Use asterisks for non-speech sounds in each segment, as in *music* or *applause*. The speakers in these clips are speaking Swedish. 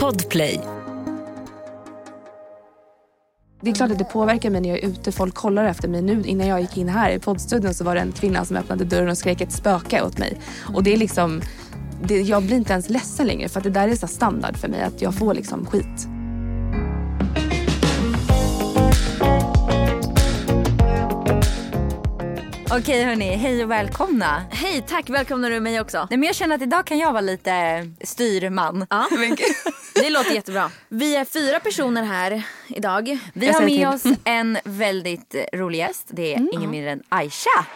Podplay. Det är klart att det påverkar mig när jag är ute. Folk kollar efter mig. Nu innan jag gick in här i poddstudion så var det en kvinna som öppnade dörren och skrek ett spöke åt mig. Och det är liksom, det, jag blir inte ens ledsen längre för att det där är så standard för mig att jag får liksom skit. Okej hörni, hej och välkomna. Hej, tack. Välkomnar du mig också? Nej, men jag känner att idag kan jag vara lite styrman. Ja. *laughs* Det låter jättebra. Vi är fyra personer här idag. Vi har med oss en väldigt rolig gäst. Det är ingen mindre än Aisha.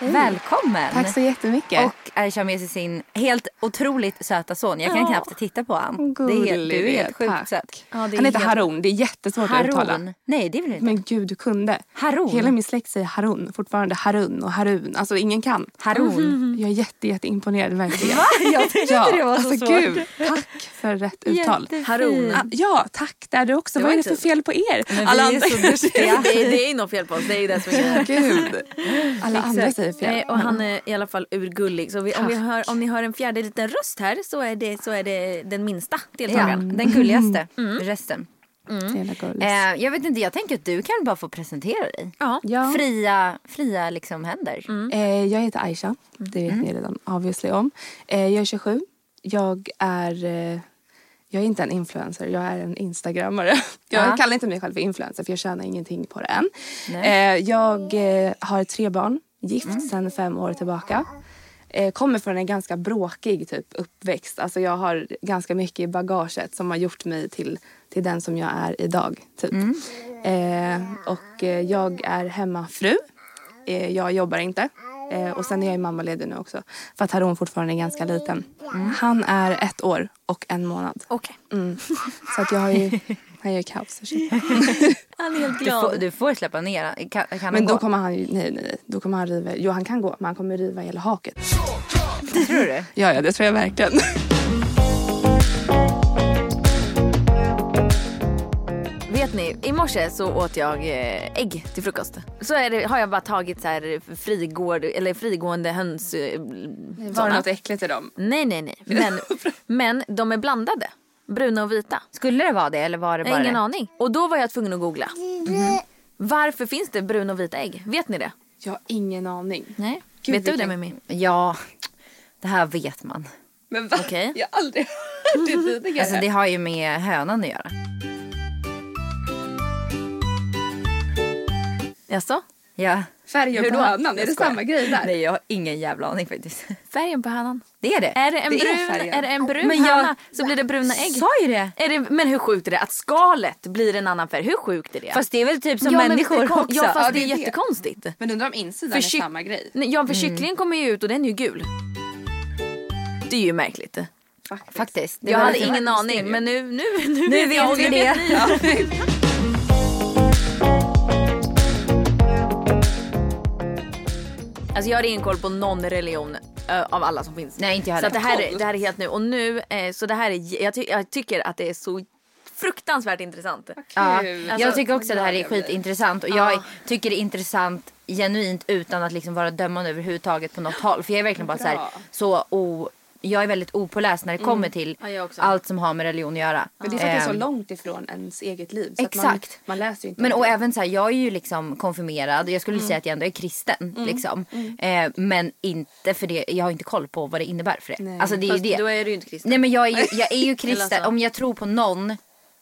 Välkommen! Tack så jättemycket. Och Aisha har med sig sin helt otroligt söta son. Jag kan Ja. knappt titta på honom. Det är helt, du är helt sjukt tack. söt. Ja, Han heter helt- Harun. Det är jättesvårt att uttala. Harun. Nej det är väl inte? Men gud, du kunde. Harun. Hela min släkt säger Harun. Fortfarande Harun och Harun. Alltså ingen kan. Harun. Jag är jätte, jätteimponerad verkligen. Jag tyckte Ja, det var så alltså svårt. gud. Tack för rätt uttal. Jättefint. Harun. Ah, Ja, tack. Det är du också. Det Vad är det för fel på er? Men vi är så duktiga. *laughs* det, är, det är nog fel på oss. Det är ju det som är Gud. Alla andra säger fel. Nej, och han är i alla fall urgullig. Så vi, om, vi hör, om ni hör en fjärde liten röst här så är det, så är det den minsta Ja, deltagaren. den gulligaste resten. Så jävla gulligt. Eh, jag vet inte, jag tänker att du kan bara få presentera dig. Ja. Ja. Fria, fria liksom händer. Eh, jag heter Aisha. Det vet ni redan obviously om. Eh, jag är 27. Jag är... Eh, jag är inte en influencer, jag är en instagrammare. *laughs* Jag Ja. kallar inte mig själv för influencer för jag tjänar ingenting på det än. Eh, jag eh, har tre barn, gift sedan fem år tillbaka. Eh, kommer från en ganska bråkig typ, uppväxt. Alltså jag har ganska mycket i bagaget som har gjort mig till, till den som jag är idag. Typ. Eh, och eh, jag är hemmafru. Eh, jag jobbar inte. Eh, och sen är jag ju mammaledig nu också. För att Harun fortfarande är ganska liten. Han är ett år och en månad. Okej. Mm. Så att jag har ju... *laughs* Han gör kaos. *laughs* Han är helt Du, glad. får, du får släppa ner kan, kan Men då gå? kommer han ju... Nej, nej, nej. Då kommer han riva... Jo, han kan gå. Men han kommer riva hela haket. Tror du? Ja, ja, det tror jag verkligen. Vet ni, i morse så åt jag eh, ägg till frukost. Så är det, har jag bara tagit så här frigård, eller frigående höns... eh, Var det något äckligt i dem? Nej, nej, nej. *laughs* Men, men de är blandade. Bruna och vita. Skulle det vara det eller var det bara ingen det? aning. Och då var jag tvungen att googla. Varför finns det bruna och vita ägg? Vet ni det? Jag har ingen aning. Nej. Gud, Vet du det Mimmi? Ja, det här vet man. Men va? Okej. Jag har aldrig *laughs* hört det tidigare. Alltså det har ju med hönan att göra. Jaså? Ja. Färgen Hur på då? hönan, är Jag det samma grej där? Nej jag har ingen jävla aning faktiskt. Färgen på hönan. Det är det. Är det en, Det är brun, färgen. är det en brun Men jag- höna så blir det bruna ägg. Sa ju det. Är det. Men hur sjukt är det att skalet blir en annan färg? Hur sjukt är det? Fast det är väl typ som Ja, människor är också. Ja fast Ja, det är är det. jättekonstigt. Men undrar om insidan För är samma grej? Nej, Ja för kycklingen kommer ju ut och den är ju gul. Det är ju märkligt. Faktiskt. Faktiskt. Jag hade ingen aning men nu, nu, nu, Nu jag och vet vi nu det. *laughs* *laughs* Alltså jag har ingen koll på någon religion ö, av alla som finns. Nej inte jag så att heller. det, här är, det här är helt nu. Och nu, eh, så det här är, jag, ty, jag tycker att det är så fruktansvärt intressant. Ja, Kul. jag tycker också att det här är skitintressant och jag tycker det är intressant genuint utan att liksom vara dömande överhuvudtaget på något håll. För jag är verkligen bara så, här, så o, jag är väldigt opåläst när det kommer till Ja, allt som har med religion att göra. Men det är för att det är så Ehm, långt ifrån ens eget liv. Exakt. Man, man läser inte Men och det. även så här, jag är ju liksom konfirmerad. Jag skulle säga att jag ändå är kristen. Liksom. Eh, men inte för det, jag har inte koll på vad det innebär för det. Nej. Alltså det är Fast ju det. då är du ju inte kristen. Nej men jag är ju, jag är ju *laughs* kristen. Om jag tror på någon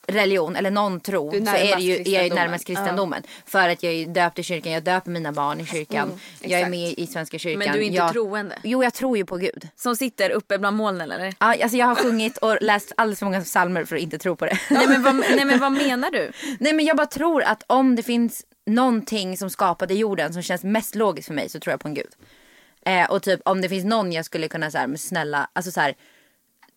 religion eller någon tro så är det ju, är jag ju närmast kristendomen. För att jag är döpt i kyrkan, jag döper mina barn i kyrkan. jag är med i Svenska kyrkan. Men du är inte jag, troende? Jo jag tror ju på Gud. Som sitter uppe bland molnen eller? Ja, alltså jag har sjungit och läst alldeles för många psalmer för att inte tro på det. nej, men vad, nej men vad menar du? *laughs* Nej men jag bara tror att om det finns någonting som skapade jorden som känns mest logiskt för mig så tror jag på en gud. Eh, och typ om det finns någon jag skulle kunna så här, snälla, alltså så här,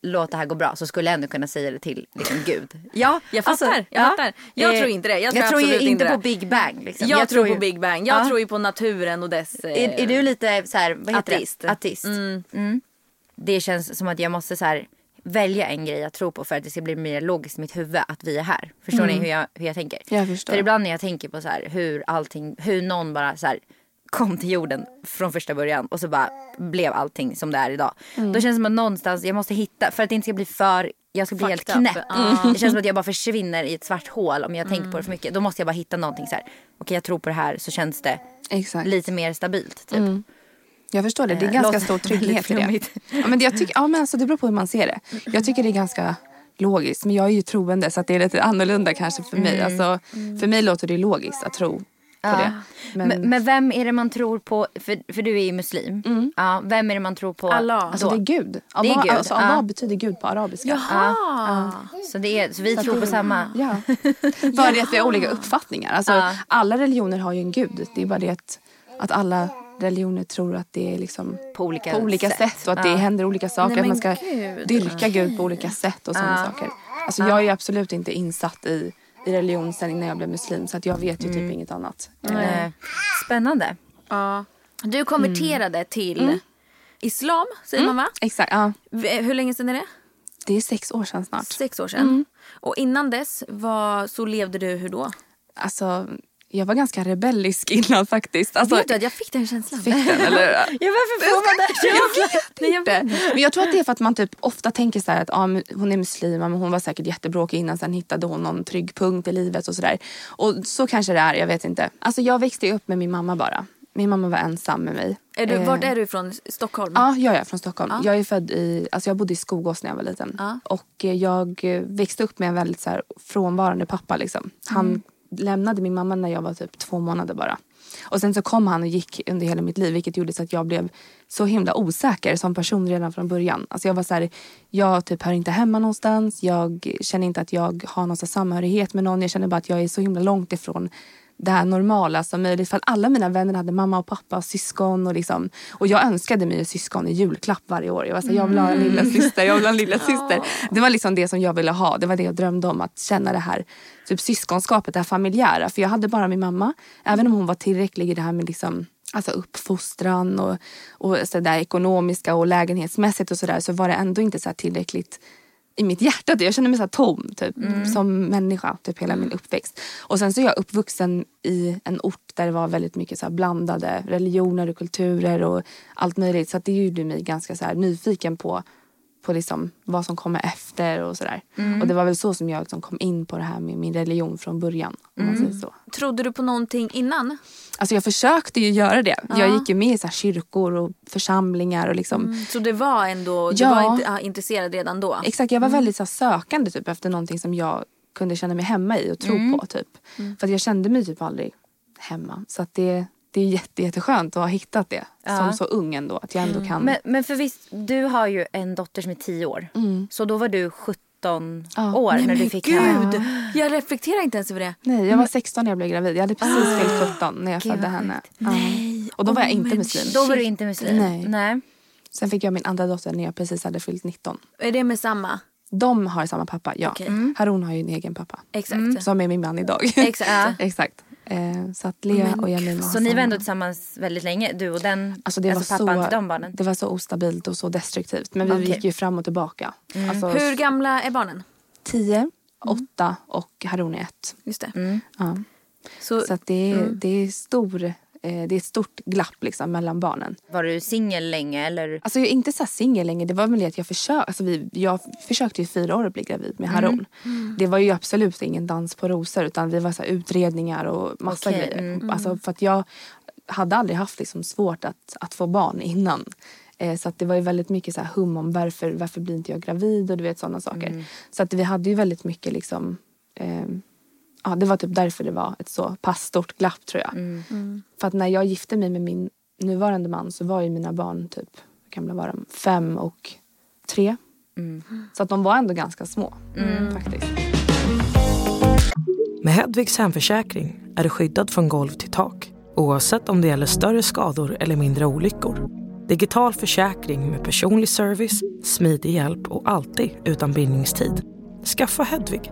låt det här gå bra så skulle jag ändå kunna säga det till liksom, gud. Ja, Jag fattar, jag fattar. Jag Eh, tror inte det. Jag tror ju absolut inte inte på det. Big Bang. Liksom. Jag, tror på ju- Big Bang. Jag Ja. tror ju på naturen och dess... eh, Är, är du lite så här, vad heter Ateist. det? Ateist. Mm. Det känns som att jag måste så här, välja en grej att tro på för att det ska bli mer logiskt i mitt huvud att vi är här. Förstår ni hur jag, hur jag tänker? Jag förstår. För ibland när jag tänker på så här, hur allting, hur någon bara så här, kom till jorden från första början och så bara blev allting som det är idag. Mm. Då känns det som att någonstans jag måste hitta, för att det inte ska bli för, jag ska bli helt Fucked up. knäpp. Ja. Det känns som att jag bara försvinner i ett svart hål om jag tänker Mm. på det för mycket. Då måste jag bara hitta någonting så här. okej jag tror på det här så känns det Exakt. lite mer stabilt. Typ. Jag förstår det. Det är Eh, ganska stor *laughs* trygghet i det. Ja, men jag tycker, ja, men alltså, det beror på hur man ser det. Jag tycker det är ganska logiskt. Men jag är ju troende så att det är lite annorlunda kanske för mig. Alltså, för mig låter det logiskt att tro på det. Men, Men, men vem är det man tror på, för, för du är ju muslim. Ja, vem är det man tror på? Allah. alltså, det är Gud. Det är Allah, Gud, Alltså, Allah ja. betyder Gud på arabiska. Jaha. Så, det är, så vi tror på samma. Ja. *laughs* Bara det att vi har olika uppfattningar. Alltså, Ja. Alla religioner har ju en gud. Det är bara det att, att alla religioner tror att det är liksom På olika på olika sätt. sätt, och att det Ja. händer olika saker. Nej, att man ska gud. dyrka Gud på olika sätt och sådana saker. Alltså, Jag är absolut inte insatt i, i religion sen innan jag blev muslim så att jag vet ju Mm. typ inget annat. Eh, Spännande. Ja. Du konverterade till islam, säger man va? Exakt, ja. Hur länge sedan är det? Det är sex år sedan snart. Sex år sedan. Och innan dess, var, så levde du hur då? Alltså, jag var ganska rebellisk *laughs* innan faktiskt. Alltså, Vet du att jag fick den känslan? fick den, eller? *laughs* Ja, varför får man det? *laughs* Jag vet inte. Men jag tror att det är för att man typ ofta tänker så här att ja, men hon är muslim, men hon var säkert jättebråkig innan. Sen hittade hon någon trygg punkt i livet och sådär. Och så kanske det är, jag vet inte. Alltså jag växte upp med min mamma bara. Min mamma var ensam med mig. Är du, Eh, vart är du ifrån? Stockholm? Ja, jag är från Stockholm. Jag är född i, alltså jag bodde i Skogås när jag var liten. Ja. Och eh, jag växte upp med en väldigt så här frånvarande pappa. Liksom. Han lämnade min mamma när jag var typ två månader bara. Och sen så kom han och gick under hela mitt liv vilket gjorde så att jag blev så himla osäker som person redan från början. Alltså jag var så här, jag typ hör inte hemma någonstans. Jag känner inte att jag har någon samhörighet med någon. Jag känner bara att jag är så himla långt ifrån det här normala som möjligt. För alla mina vänner hade mamma och pappa och syskon. Och, liksom, och jag önskade mig syskon i julklapp varje år. Jag var så här, jag vill ha en lilla syster, jag vill ha en lilla *laughs* syster. Det var liksom det som jag ville ha. Det var det jag drömde om. Att känna det här typ syskonskapet, det här familjära. För jag hade bara min mamma. Även om hon var tillräcklig i det här med liksom Alltså uppfostran och, och så där ekonomiska och lägenhetsmässigt och sådär så var det ändå inte så här tillräckligt i mitt hjärta. Jag kände mig så tom typ, som människa typ hela min uppväxt. Och sen så är jag uppvuxen i en ort där det var väldigt mycket så blandade religioner och kulturer och allt möjligt. Så det gjorde mig ganska så nyfiken på, på liksom vad som kommer efter och sådär. Och det var väl så som jag liksom kom in på det här med min religion från början. Så. Trodde du på någonting innan? Alltså jag försökte ju göra det. Jag gick ju med i så kyrkor och församlingar och liksom Så det var ändå, du Ja. var inte, intresserad redan då? Exakt, jag var väldigt så sökande typ, efter någonting som jag kunde känna mig hemma i och tro på. Typ. För att jag kände mig typ aldrig hemma. Så att det, det är jätte, jätteskönt att ha hittat det som så ung ändå. Att jag ändå kan... Men, men för visst, du har ju en dotter som är 10 år. Så då var du 17 Ja. år Nej när du fick gud! henne. Jag reflekterar inte ens över det. Nej, jag var 16 när jag blev gravid. Jag hade precis fyllt 17 när jag Gud, födde henne. Ja. Nej, Och då var jag inte muslim. Då var du inte muslim? Nej. Nej. Sen fick jag min andra dotter när jag precis hade fyllt 19. Är det med samma? De har samma pappa, ja. Okej. Mm. Harun har ju en egen pappa. Exakt. Som är min man idag. Exakt. Ja. *laughs* Exakt. Eh, så att Lea Men och har Så ni var ändå tillsammans väldigt länge? Du och den? Alltså det, alltså var pappan så, till de barnen? det var så ostabilt och så destruktivt. Men vi Okej. gick ju fram och tillbaka. Alltså, Hur gamla är barnen? 10, 8 och Harun är 1. Just det. Mm. Ja. Så, Så att det, är, det, är stor, det är ett stort glapp liksom mellan barnen. Var du singel länge eller? Alltså jag är inte så singel längre. Det var väl att jag försökte. Alltså vi, jag försökte i fyra år att bli gravid med Harun. Det var ju absolut ingen dans på rosor utan vi var så här utredningar och massa Okej, grejer. Alltså för att jag hade aldrig haft liksom svårt att, att få barn innan. Eh, så att det var ju väldigt mycket så här hum om varför, varför blir inte jag gravid och du vet sådana saker. Så att vi hade ju väldigt mycket liksom eh, Ja, det var typ därför det var ett så pass stort glapp tror jag. För att när jag gifte mig med min nuvarande man så var ju mina barn typ, hur gamla var de? Fem och tre. Så att de var ändå ganska små faktiskt. Med Hedvigs hemförsäkring är du skyddad från golv till tak oavsett om det gäller större skador eller mindre olyckor. Digital försäkring med personlig service, smidig hjälp och alltid utan bindningstid. Skaffa Hedvig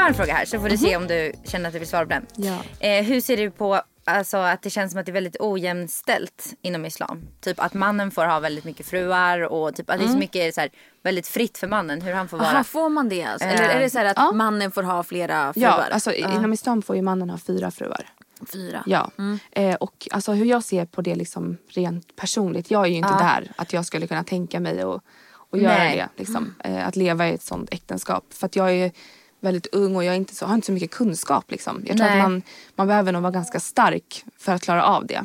Jag har en fråga här så får du Mhm. se om du känner att du vill svara på den. Ja. Eh, hur ser du på alltså, att det känns som att det är väldigt ojämställt inom islam? Typ att mannen får ha väldigt mycket fruar och typ att det är så Mm. mycket så här, väldigt fritt för mannen hur han får vara. Aha, får man det alltså? Eller är det så här att Ja. mannen får ha flera fruar? Ja, alltså, inom islam får ju mannen ha fyra fruar. Fyra. Ja. Eh, och alltså, hur jag ser på det liksom rent personligt. Jag är ju inte där att jag skulle kunna tänka mig och, och göra Nej. det. Liksom, eh, att leva i ett sånt äktenskap. För att jag är väldigt ung och jag inte så, har inte så mycket kunskap. Liksom. Jag tror Nej. att man, man behöver nog vara ganska stark för att klara av det.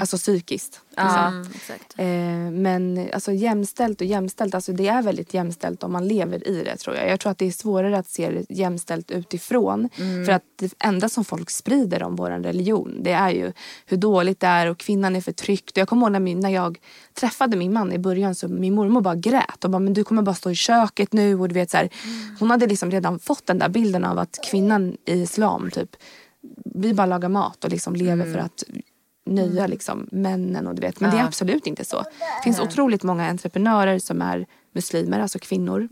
Alltså psykiskt. Liksom. Mm, exakt. Eh, men alltså jämställt och jämställt, alltså det är väldigt jämställt om man lever i det tror jag. Jag tror att det är svårare att se det jämställt utifrån. För att det enda som folk sprider om vår religion det är ju hur dåligt det är och kvinnan är förtryckt. Jag kommer ihåg när, min, när jag träffade min man i början så min mormor bara grät och bara men du kommer bara stå i köket nu och du vet så här, Hon hade liksom redan fått den där bilden av att kvinnan i islam typ vi bara lagar mat och liksom lever för att nöja liksom, männen. Och du vet. Men det är absolut inte så. Det finns otroligt många entreprenörer som är muslimer, alltså kvinnor.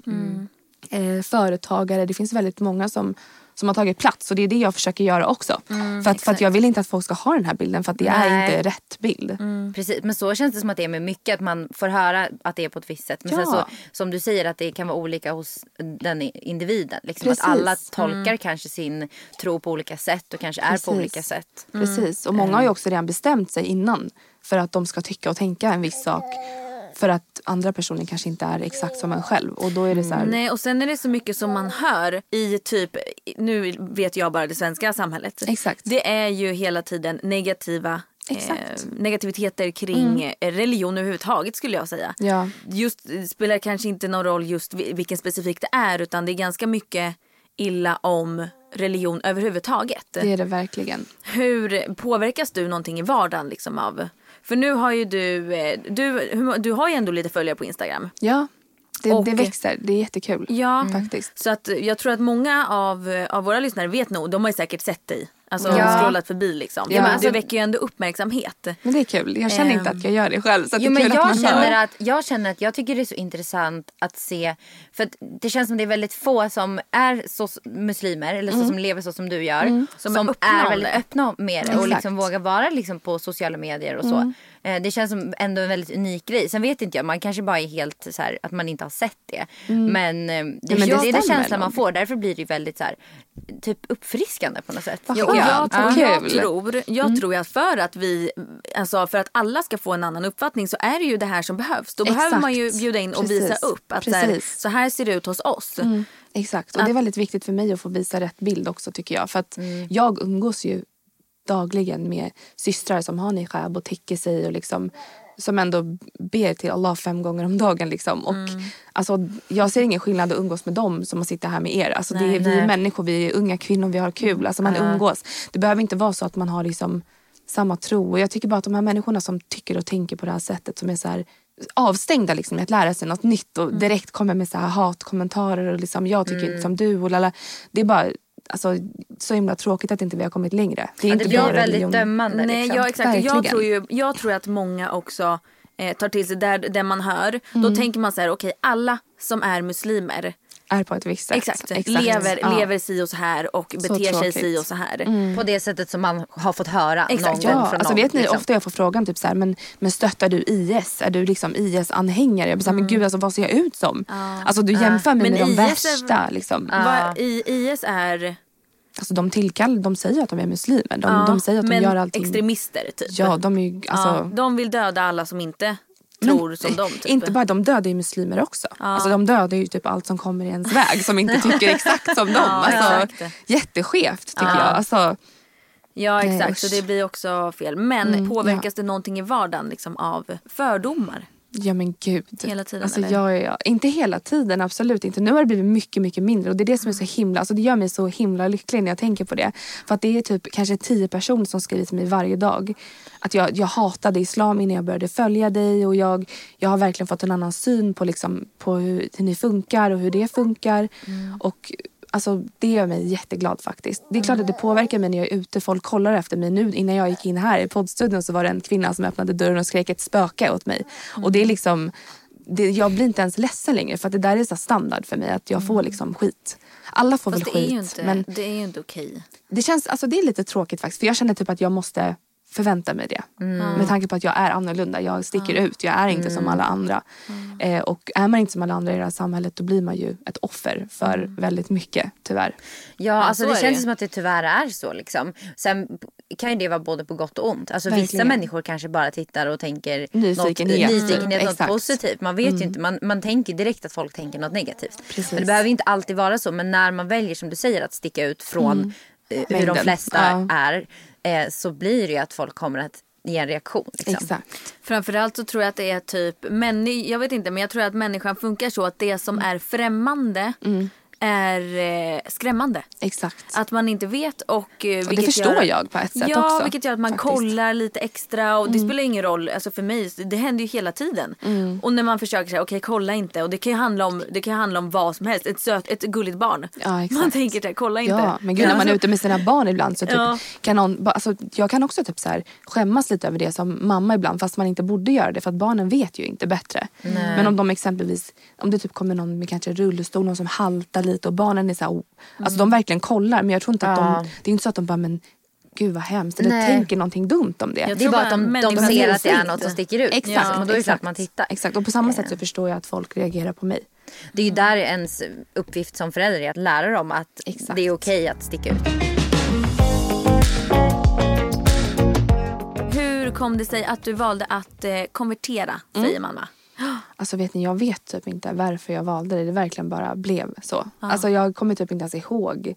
Eh, företagare. Det finns väldigt många som, som har tagit plats. Och det är det jag försöker göra också. för, att, för att jag vill inte att folk ska ha den här bilden. För att det är Nej. inte rätt bild. Precis, men så känns det som att det är med mycket. Att man får höra att det är på ett visst sätt. Men sen Ja. så, som du säger att det kan vara olika hos den individen. Liksom att Precis. Mm. alla tolkar kanske sin tro på olika sätt och kanske är Precis. på olika sätt. Precis. Och många har ju också redan bestämt sig innan. För att de ska tycka och tänka en viss sak. För att andra personer kanske inte är exakt som en själv. Och då är det så här, Nej och sen är det så mycket som man hör i typ, nu vet jag bara det svenska samhället. Exakt. Det är ju hela tiden negativa Exakt. Eh, negativiteter kring eh, religion överhuvudtaget skulle jag säga. Ja. Just det spelar kanske inte någon roll just vi- vilken specifik det är utan det är ganska mycket illa om religion överhuvudtaget. det är det verkligen. Hur påverkas du någonting i vardagen liksom av för nu har ju du, eh, du, du har ju ändå lite följare på Instagram. Ja, det, Och- det växer. Det är jättekul. Ja, Faktiskt. Så att jag tror att många av, av våra lyssnare vet nog, de har ju säkert sett dig. Alltså Ja. scrollat förbi liksom. Ja, men alltså- du väcker ju ändå uppmärksamhet. Men det är kul. Jag känner inte Ehm. att jag gör det själv. Så Jo, det men att jag känner, hör. att, jag känner att jag tycker det är så intressant att se. För det känns som det är väldigt få som är så muslimer eller så som lever så som du gör. Som, Som är är väldigt det. öppna med det och liksom vågar vara liksom på sociala medier och så. Eh, Det känns som ändå en väldigt unik grej. Sen vet inte jag, man kanske bara är helt så här att man inte har sett det. Men, eh, det, men det det är den känslan man får. Därför blir det ju väldigt så här, typ uppfriskande på något sätt. Vad tycker Och skönt. jag, Ja. tror, jag Kul. tror, jag tror att för att vi, alltså för att alla ska få en annan uppfattning så är det ju det här som behövs. Då behöver Exakt. man ju bjuda in och Precis. visa upp att så här, Precis. så här ser det ut hos oss. Exakt. Och det är väldigt viktigt för mig att få visa rätt bild också tycker jag. För att Mm. jag umgås ju dagligen med systrar som har niqab och täcker sig och liksom som ändå ber till Allah fem gånger om dagen. Liksom. Och, Mm. alltså, jag ser ingen skillnad att umgås med dem som att sitta här med er. Alltså, det är, vi nej. är människor, vi är unga kvinnor, vi har kul. Alltså, man umgås. Det behöver inte vara så att man har liksom, samma tro. Och jag tycker bara att de här människorna som tycker och tänker på det här sättet som är så här avstängda liksom, med att lära sig något nytt och direkt kommer med så här hatkommentarer och liksom, jag tycker inte som du och lala. Det är bara alltså, så himla tråkigt att inte vi har kommit längre. Det är inte det blir bara väldigt religion. dömande. Nej, liksom. ja, exakt. Jag tror, ju, jag tror att många också eh, tar till sig där, där man hör. Då tänker man så här, okej alla som är muslimer Är på ett visst sätt. exakt, lever, Ja. lever si och så här och beter sig si och så här. På det sättet som man har fått höra Exakt, någon Ja, gång från alltså någon. vet ni, liksom. ofta jag får frågan typ så här, men, men stöttar du IS? Är du liksom IS-anhängare? Jag blir så här, men gud alltså, vad ser jag ut som? Alltså du jämför mig Men med de IS är- värsta. Liksom. Vad i IS är Alltså, de tillkall, de säger att de är muslimer. De, de säger att de men gör allting. extremister typ. Ja, de är ju, alltså, de vill döda alla som inte tror som dem. Typ. Inte bara de dödar ju muslimer också. Alltså, de dödar ju typ allt som kommer i ens väg som inte *laughs* tycker exakt som dem. Alltså, exakt. jätteskevt tycker jag. Alltså, Ja exakt, så det blir också fel. Men påverkas det någonting i vardagen liksom, av fördomar? Ja men gud. Hela tiden, Alltså, eller? jag, är- inte hela tiden, absolut inte. Nu har det blivit mycket, mycket mindre. Och det är det som är så himla, alltså det gör mig så himla lycklig när jag tänker på det. För att det är typ kanske tio personer som skriver till mig varje dag. Att jag, jag hatade islam innan jag började följa dig. Och jag, jag har verkligen fått en annan syn på, liksom, på hur, hur ni funkar och hur det funkar. Mm. Och Alltså, det gör mig jätteglad faktiskt. Det är klart att det påverkar mig när jag är ute. Folk kollar efter mig. Nu innan jag gick in här i poddstudion så var det en kvinna som öppnade dörren och skrek ett spöke åt mig. Och det är liksom, det, jag blir inte ens ledsen längre för att det där är så standard för mig att jag får liksom skit. Alla får Fast väl det är skit. ju inte, men det är ju inte okej. det känns, alltså det är lite tråkigt faktiskt. För jag känner typ att jag måste förvänta mig det. Med tanke på att jag är annorlunda. Jag sticker ut. Jag är inte som alla andra. Eh, och är man inte som alla andra i det här samhället då blir man ju ett offer för väldigt mycket tyvärr. Ja, alltså så det är känns det. som att det tyvärr är så. Liksom. Sen kan ju det vara både på gott och ont. Alltså, vissa människor kanske bara tittar och tänker Nyfikenhet. något, nyfikenhet, något Exakt. positivt. Man vet ju inte, man, man tänker direkt att folk tänker något negativt. Precis. Men det behöver inte alltid vara så. Men när man väljer som du säger att sticka ut från eh, hur de flesta Ja. är. Eh, så blir det ju att folk kommer att ge en reaktion. Liksom. Exakt. Framförallt så tror jag att det är typ, männi- jag vet inte men jag tror att människan funkar så att det som är främmande är eh, skrämmande. Exakt. Att man inte vet och... Eh, det förstår gör, jag på ett sätt ja, också, vilket gör att man faktiskt. Mm. kollar lite extra och det spelar ingen roll, alltså för mig, det händer ju hela tiden. Mm. Och när man försöker säga okej kolla inte och det kan ju handla om, det kan handla om vad som helst, ett söt, ett gulligt barn. Ja, exakt. man tänker så här, kolla inte. Ja, men gud när man är ute med sina barn ibland så typ Ja. kan någon, alltså, jag kan också typ så här, skämmas lite över det som mamma ibland fast man inte borde göra det för att barnen vet ju inte bättre. Men om de exempelvis, om det typ kommer någon med kanske rullstol, någon som haltar lite och barnen är så här, oh, alltså de verkligen kollar men jag tror inte att Ja. de, det är inte så att de bara men gud vad hemskt eller Nej. tänker någonting dumt om det. Det är bara att de, de människan ser att det är något som sticker ut. Exakt, Ja, och då är det klart man tittar. Exakt och på samma sätt så förstår jag att folk reagerar på mig. Det är ju där ens uppgift som förälder är att lära dem att Exakt. det är okej att sticka ut. Hur kom det sig att du valde att eh, konvertera, Mm. säger mamma? *gasps* Alltså vet ni, jag vet typ inte varför jag valde det. Det verkligen bara blev så. Alltså jag kommer typ inte ens ihåg.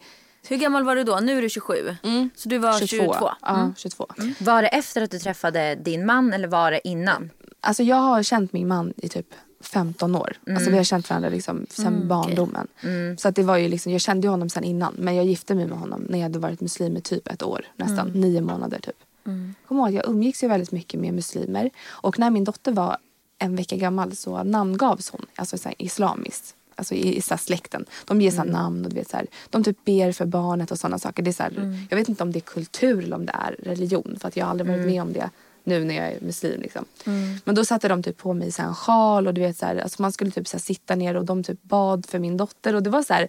Hur gammal var du då? Nu är du 27. Så du var 22. Ja, 22. Var det efter att du träffade din man eller var det innan? Alltså jag har känt min man i typ 15 år. Alltså vi har känt varandra liksom sen barndomen. Så att det var ju liksom, jag kände honom sen innan. Men jag gifte mig med honom när jag hade varit muslim i typ ett år. Nästan nio månader typ. Mm. Kom ihåg, jag umgicks ju väldigt mycket med muslimer. Och när min dotter var en vecka gammal så namngavs hon. Alltså så här, islamiskt. Alltså i, i så här släkten. De ger så här namn och du vet så här, de typ ber för barnet och sådana saker. Det är så här, Jag vet inte om det är kultur eller om det är religion. För att jag har aldrig varit med om det nu när jag är muslim. Liksom. Men då satte de typ på mig så en sjal och du vet så här, alltså man skulle typ så sitta ner och de typ bad för min dotter. Och det var så här,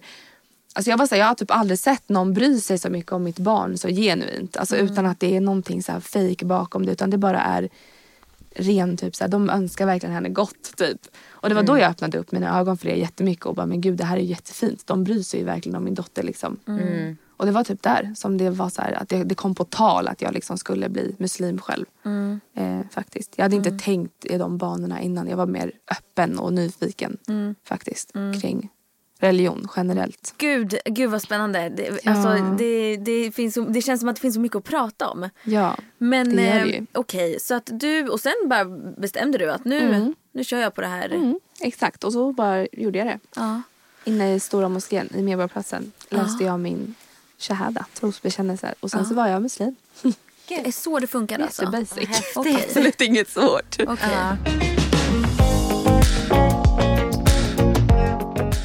Alltså jag, var så här, jag har typ aldrig sett någon bry sig så mycket om mitt barn så genuint. Alltså Utan att det är någonting så här fake bakom det. Utan det bara är ren typ så här, de önskar verkligen henne gott typ. Och det var då jag öppnade upp mina ögon för det jättemycket och bara men gud det här är jättefint. De bryr sig ju verkligen om min dotter liksom. Och det var typ där som det var så här, att det, det kom på tal att jag liksom skulle bli muslim själv. Eh, faktiskt. Jag hade inte tänkt i de banorna innan. Jag var mer öppen och nyfiken faktiskt kring religion generellt. Gud, gud vad spännande. Det, Ja. alltså, det, det, finns det känns som att det finns så mycket att prata om. Ja, Men det gör eh, det ju. okej, så att du, och sen bara bestämde du att nu, nu kör jag på det här. Mm, exakt, och så bara gjorde jag det. Ja. Inne i Stora moskén i Medborgarplatsen läste jag min shahada, trosbekännelse. Och sen så var jag muslim. Det är så det funkar alltså. Jättebasic. Okej. Absolut inget svårt. Okej.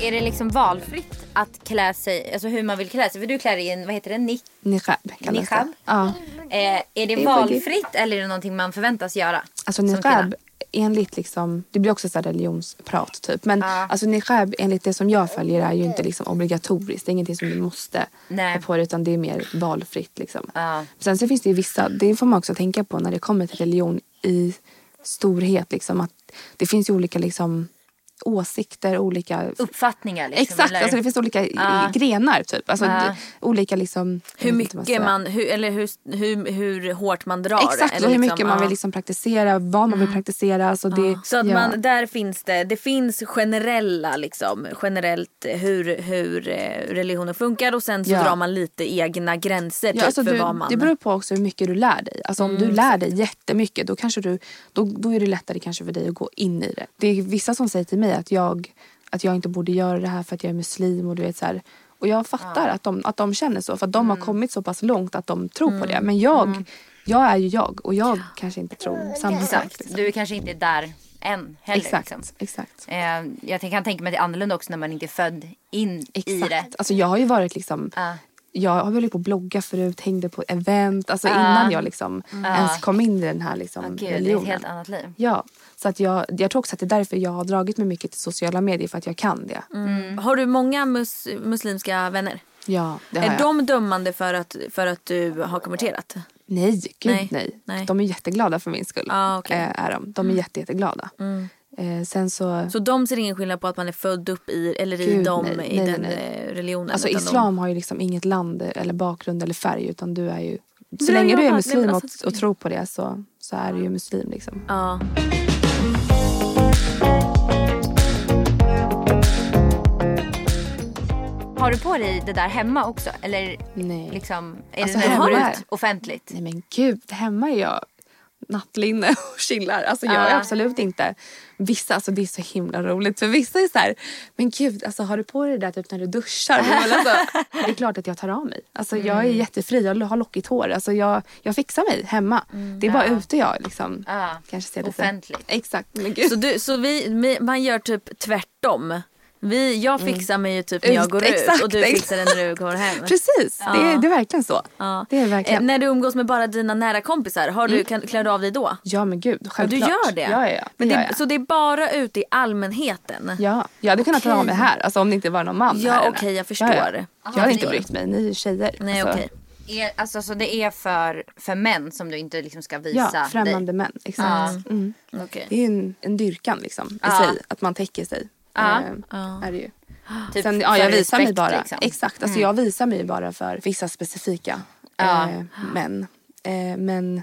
Är det liksom valfritt att klä sig, alltså hur man vill klä sig? För du klär dig i en, vad heter det, nick? Niqab kallas Niqab? det. Ja. Eh, är det valfritt eller är det någonting man förväntas göra? Alltså niqab enligt liksom, det blir också så religionsprat typ. Men Ja. alltså niqab enligt det som jag följer är ju inte liksom obligatoriskt. Det är ingenting som du måste Nej. ha på dig utan det är mer valfritt liksom. Ja. Sen så finns det ju vissa, det får man också tänka på när det kommer till religion i storhet liksom. Att det finns ju olika liksom åsikter, olika Uppfattningar liksom? Exakt, eller? alltså det finns olika Ja. grenar typ. Alltså Ja. det- olika liksom... Hur mycket man, hur, eller hur, hur, hur hårt man drar. Exakt, eller och hur liksom, mycket man ja. vill liksom praktisera, vad man vill praktisera. Alltså det, Så att ja. man, där finns det, det finns generella liksom, generellt hur, hur eh, religionen funkar och sen så Ja. drar man lite egna gränser typ, Ja, alltså för du, vad man... Det beror på också hur mycket du lär dig. Alltså om du lär dig jättemycket då, kanske du, då, då är det lättare kanske för dig att gå in i det. Det är vissa som säger till mig att jag, att jag inte borde göra det här för att jag är muslim. Och du vet så här, och jag fattar att, de, att de känner så. För att de har kommit så pass långt att de tror på det. Men jag, jag är ju jag och jag kanske inte tror samma sak. Exakt, Liksom. du är kanske inte där än heller. Exakt, Liksom. exakt. Eh, jag kan tänka mig att det är annorlunda också när man inte är född in i Exakt. det. Alltså jag har ju varit liksom Ja. Jag har hållit på att blogga förut, hängde på event. Alltså Ja. innan jag liksom ens kom in i den här liksom Åh, gud, det är ett religionen. helt annat liv. Ja, så att jag, jag tror också att det är därför jag har dragit mig mycket till sociala medier för att jag kan det. Mm. Har du många mus muslimska vänner? Ja, det har Är jag. de dömande för att, för att du har konverterat? Nej, gud Nej. nej. Nej. De är jätteglada för min skull. Ah, okej. eh, är de. de är jätte, jätteglada. Eh, sen så, Så de ser ingen skillnad på att man är född upp i eller i, Gud, dem, nej. i Nej, den nej, eh, religionen? alltså islam har ju liksom inget land eller bakgrund eller färg utan du är ju så Nej, länge du är muslim och, alltså- och tror på det så, så är du ju muslim liksom. De, ja. Har du på dig det där hemma också? Eller Nej. liksom, är Alltså, det när du går hemma- ut offentligt? Nej men gud, hemma är jag nattlinne *laughs* och chillar. Alltså jag är Ja. absolut inte... Vissa, alltså det är så himla roligt för vissa är så här, men gud alltså har du på dig det där typ när du duschar? Alltså, *laughs* det är klart att jag tar av mig. Alltså jag är jättefri, jag har lockigt hår. Alltså jag, jag fixar mig hemma. det är bara ute jag liksom. Ja. Kanske ser lite... Offentligt. Exakt, men gud. Så, du, så vi, man gör typ tvärtom. Vi, jag fixar mig ju typ när jag Ut- går ut exakt, och du exakt. fixar det när du kommer hem. *laughs* Precis, det, är, det är verkligen så. Ja. Det är verkligen. Eh, när du umgås med bara dina nära kompisar, har du, kan, klär du av dig då? Ja men gud, Ja, självklart. du gör det? Ja, ja, ja. Men det det, gör jag. Så det är bara ute i allmänheten? Ja, jag hade kunnat ta av mig här. Alltså om det inte var någon man Ja, okej, jag förstår. Ja, ja. Jag hade inte brytt mig, ni är tjejer. Nej alltså, okej. Är, alltså, så det är för, för män som du inte liksom ska visa Ja, främmande dig? män. Exakt. Mm. Okej. Det är en, en dyrkan liksom, i Ja. sig. Att man täcker sig. Ja. Eh, Är det ju. *gasps* Typ Sen, för ja, jag visar mig bara. liksom. Exakt, alltså jag visar mig bara för vissa specifika Ja. eh, män. Eh, men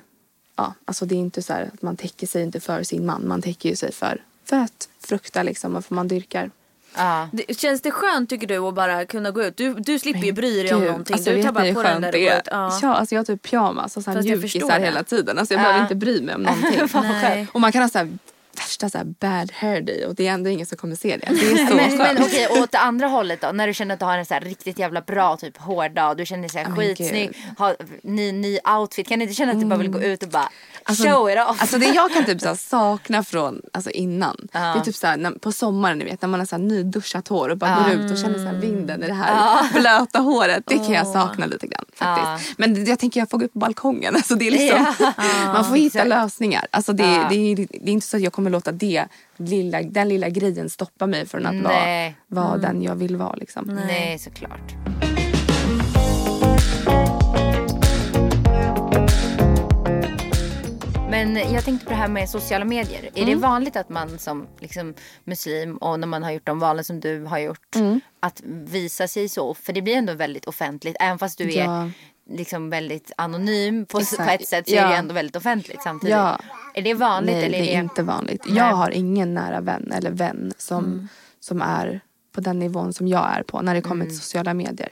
ja, alltså det är inte så här att man täcker sig inte för sin man. Man täcker ju sig för, för att frukta liksom, varför man dyrkar. Ja. Det, känns det skönt tycker du att bara kunna gå ut? Du, du slipper ju bry dig om någonting. Alltså, du tar bara på den där och det är? ut. Ja. Ja, alltså jag har typ pyjamas och mjukisar hela tiden. Alltså jag Ja. behöver inte bry mig om någonting. *laughs* Och man kan ha så här, värsta så här bad hair day och det är ändå ingen som kommer se det. Det är så *laughs* Men, skönt. men okej, och åt det andra hållet då? När du känner att du har en så riktigt jävla bra typ hårdag. Du känner dig men skitsnygg. Har ny, ny outfit. Kan du inte känna att du bara vill gå ut och bara Alltså, show it off? Alltså det jag kan typ så *laughs* sakna från alltså innan. Ja. Det är typ så här, när, på sommaren ni vet när man har så här nyduschat hår och bara går ut och känner så här vinden i det här blöta håret. Det kan jag sakna lite grann faktiskt. Men det- jag tänker jag får gå upp på balkongen. *laughs* Alltså det är liksom, man får hitta lösningar. Alltså det, det, är, det är inte så att jag kommer låta det, lilla, den lilla grejen stoppa mig från att vara, Nej. vara den jag vill vara. Liksom. Nej, såklart. Men jag tänkte på det här med sociala medier. Är Mm. det vanligt att man som liksom, muslim och när man har gjort de valen som du har gjort Mm. att visa sig så? För det blir ändå väldigt offentligt. Även fast du Ja. Är liksom väldigt anonym på, Exakt. på ett sätt så är Ja. det ändå väldigt offentligt samtidigt. Ja. Är det vanligt? Nej, eller det är inte vanligt. Nej. Jag har ingen nära vän eller vän som, Mm. som är på den nivån som jag är på när det kommer Mm. till sociala medier.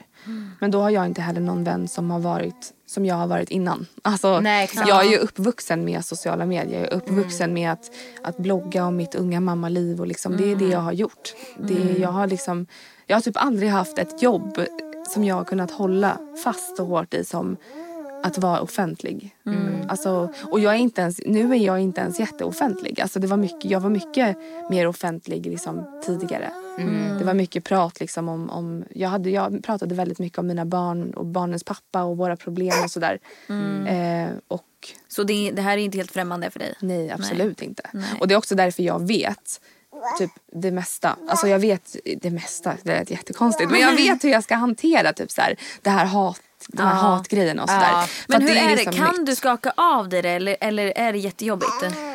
Men då har jag inte heller någon vän som har varit som jag har varit innan. Alltså, Nej, jag är ju uppvuxen med sociala medier. Jag är uppvuxen Mm. med att, att blogga om mitt unga mammaliv. Och liksom, Det är Mm. det jag har gjort. Det, jag, har liksom, jag har typ aldrig haft ett jobb som jag har kunnat hålla fast och hårt i som att vara offentlig. Alltså, och jag är inte ens, nu är jag inte ens jätteoffentlig. Alltså det var mycket, jag var mycket mer offentlig liksom, tidigare. Det var mycket prat liksom, om... om jag, hade, jag pratade väldigt mycket om mina barn och barnens pappa och våra problem och sådär. Eh, och Så det, det här är inte helt främmande för dig? Nej, absolut inte. Och det är också därför jag vet typ det mesta. Alltså jag vet det mesta, det är jättekonstigt. Men jag vet hur jag ska hantera typ så här, det här hat, de här hatgrejerna och sådär. Ja. Men hur är det? liksom Kan nytt. du skaka av dig det eller, eller är det jättejobbigt?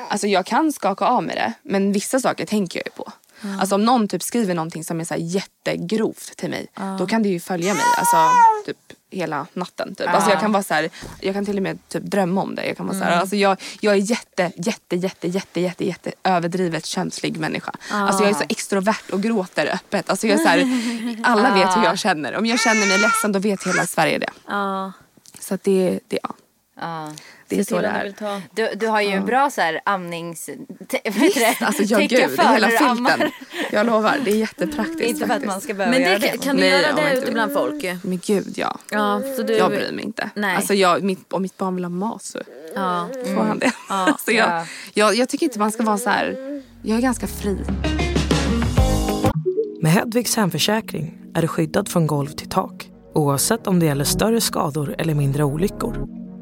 Alltså jag kan skaka av med det, men vissa saker tänker jag ju på. Alltså om någon typ skriver någonting som är så jättegrovt till mig, då kan det ju följa mig alltså, typ hela natten. Typ. Alltså jag kan vara så här, jag kan till och med typ drömma om det. Jag, kan vara så här, alltså jag, jag är jätte, jätte, jätte, jätte, jätte, jätte överdrivet känslig människa. Alltså jag är så extrovert och gråter öppet. Alltså jag är så här, *laughs* alla vet hur jag känner. Om jag känner mig ledsen då vet hela Sverige det. Så att det, det, Ja. Det är så det är. Du, du har ju en bra så här amnings... Det? *laughs* Alltså ja, Tänka gud, för hela filten. Jag lovar, det är jättepraktiskt Inte för att man ska behöva Men göra det, det. kan du göra jag det ute bland folk? Men gud ja. Ja, så du... Jag bryr mig inte. Nej. Alltså jag, mitt, om mitt barn vill ha mat så Ja. får han det. *laughs* alltså jag, Ja. jag, jag tycker inte man ska vara så här. Jag är ganska fri. Med Hedvigs hemförsäkring är du skyddad från golv till tak oavsett om det gäller större skador eller mindre olyckor.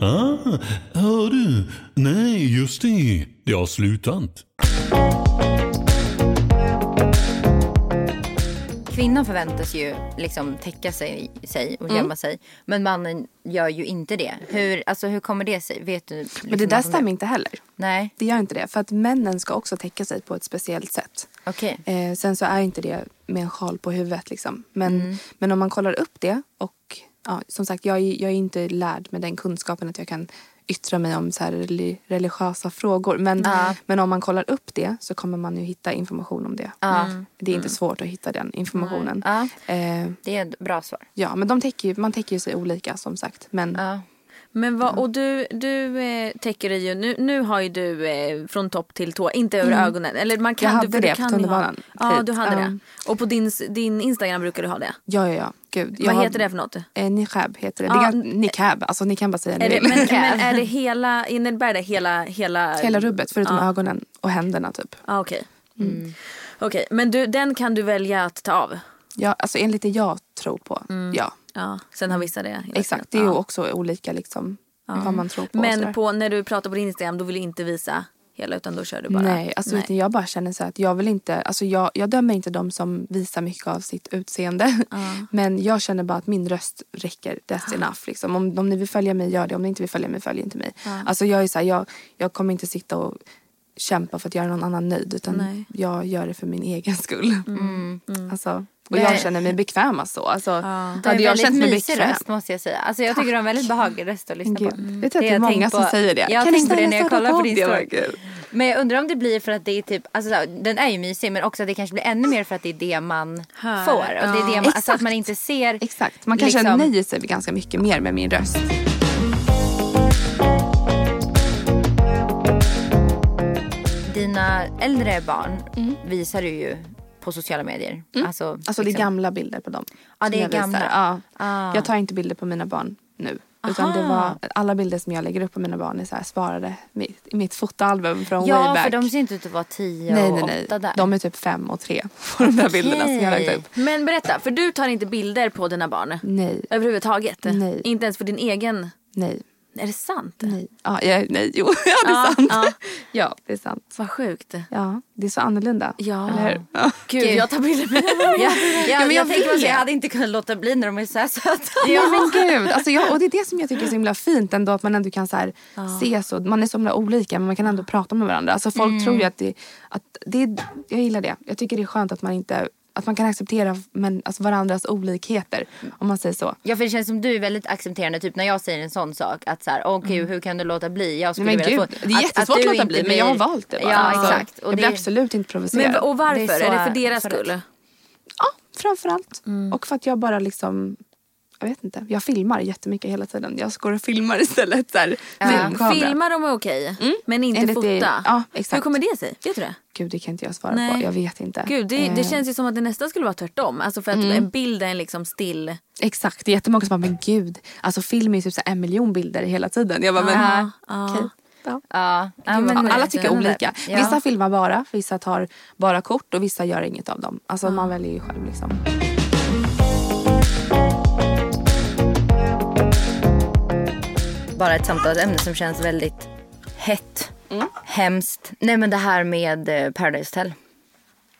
Ah, hör du? Nej, just det. Det har slutat. Kvinnan förväntas ju liksom täcka sig, sig och gömma sig. Men mannen gör ju inte det. Hur, alltså, hur kommer det sig? Vet du? Liksom Men det där stämmer inte heller. Nej, Det gör inte det. För att männen ska också täcka sig på ett speciellt sätt. okej. Eh, sen så är inte det med en sjal på huvudet. Liksom. Men, men om man kollar upp det och ja, som sagt jag är, jag är inte lärd med den kunskapen att jag kan yttra mig om så här reli- religiösa frågor. Men, men om man kollar upp det så kommer man ju hitta information om det. Mm. Det är inte svårt att hitta den informationen. Ja. Eh, Det är ett bra svar. ja, men de täcker ju, man täcker ju sig olika som sagt. Men. Men vad, och du, du eh, täcker dig ju, nu, nu har ju du eh, från topp till tå, inte över ögonen. Eller man kan, Jag du, hade du det på kan ju tunnelbanan Ha, ja, du hade Ja. det. Och på din, din Instagram brukar du ha det. ja, ja, ja. Gud. Vad har- heter det för något? Eh, niqab heter det. Ja, det niqab, alltså ni kan bara säga det, *laughs* men, men är det hela, innebär det hela, hela? Hela rubbet förutom Ja. ögonen och händerna typ. Ja, okej. Mm. Okej, men du, den kan du välja att ta av? Ja, alltså enligt det jag tror på. Ja, Ja, sen har vissa det. exakt. Det är ju Ja. också olika liksom vad man tror på. Men på, när du pratar på din Instagram då vill du inte visa hela utan då kör du bara? Nej, alltså Utan jag bara känner så att jag vill inte, alltså jag, jag dömer inte de som visar mycket av sitt utseende. *laughs* Men jag känner bara att min röst räcker, that's enough. Liksom. Om, om ni vill följa mig, gör det. Om ni inte vill följa mig, följ inte mig. Alltså jag är så här, jag, jag kommer inte sitta och kämpa för att göra någon annan nöjd. Utan Nej. jag gör det för min egen skull. *laughs* Alltså, och Nej. jag känner mig bekväm så. Alltså, Du har Hade jag känt mig bekväm. röst måste jag säga. Alltså jag tycker du har väldigt behaglig röst att lyssna på. Gud. Vet du att Det är många tänkt som på- säger det? Jag Kan på det när jag kollade på din story. Gud. Men jag undrar om det blir för att det är typ, alltså den är ju mysig men också att det kanske blir ännu mer för att det är det man Hör. får. Och det är det man, alltså att Exakt. man inte ser. Exakt. Man kanske liksom- nöjer sig ganska mycket mer med min röst. Dina äldre barn visar du ju på sociala medier. Alltså, Mm. Alltså det är liksom- gamla bilder på dem. Ja, det är gamla. Ja. Ah. Jag tar inte bilder på mina barn nu. Utan det var, alla bilder som jag lägger upp på mina barn är så här sparade i mitt fotoalbum från way Ja, back. för de ser inte ut att vara tio nej, och nej, nej. åtta där. De är typ fem och tre på de där bilderna som jag lagt upp. Men berätta, för du tar inte bilder på dina barn? Nej, Överhuvudtaget? Nej. Inte ens för din egen? nej, Är det sant? nej. Ja, ja, nej, jo, *laughs* ja, det är Ja, sant. ja. Ja, det är sant. Vad sjukt. Ja, det är så annorlunda. Ja. Eller hur? Ja. Gud, jag tar bilder med *laughs* Ja, ja, men jag, jag tänkte jag hade inte kunnat låta bli när de är så här söta. Ja men gud. Alltså jag, och det är det som jag tycker är så himla fint ändå. Att man ändå kan så här, se så. Man är så himla olika men man kan ändå prata med varandra. Alltså folk tror ju att det, att det jag gillar det. Jag tycker det är skönt att man inte att man kan acceptera men, alltså varandras olikheter. Om man säger så. Ja för det känns som du är väldigt accepterande typ när jag säger en sån sak att så här, åh gud hur kan du låta bli? Jag skulle men vilja gud, få, det är jättesvårt att, du låta bli men jag har valt det bara. Ja Alltså, exakt. jag blir absolut inte provocerad. Men, och varför? Det är är, så- det för deras skull? Ja, framförallt. Och för att jag bara liksom jag vet inte. Jag filmar jättemycket hela tiden. Jag går och filmar istället. Så här, filmkamera. Filma dem är okej, men inte Enligt fota. det- ja. Hur kommer det sig? Vet du det? Gud, det kan inte jag svara Nej. på. Jag vet inte. Gud, det, det Eh, Mm. känns ju som att det nästan skulle vara tvärtom. Alltså för att en bild är en liksom still... Exakt, det är jättemånga som bara, men gud. Alltså film är ju typ så en miljon bilder hela tiden. Jag bara, men Ja, ja. okej. Ja. Ja, ja, Ja, men, alla tycker olika. Ja. Vissa filmar bara, vissa tar bara kort och vissa gör inget av dem. Alltså man väljer ju själv liksom. Bara ett samtalsämne som känns väldigt hett. Mm. Hemskt. Nej men det här med eh, Paradise Hotel.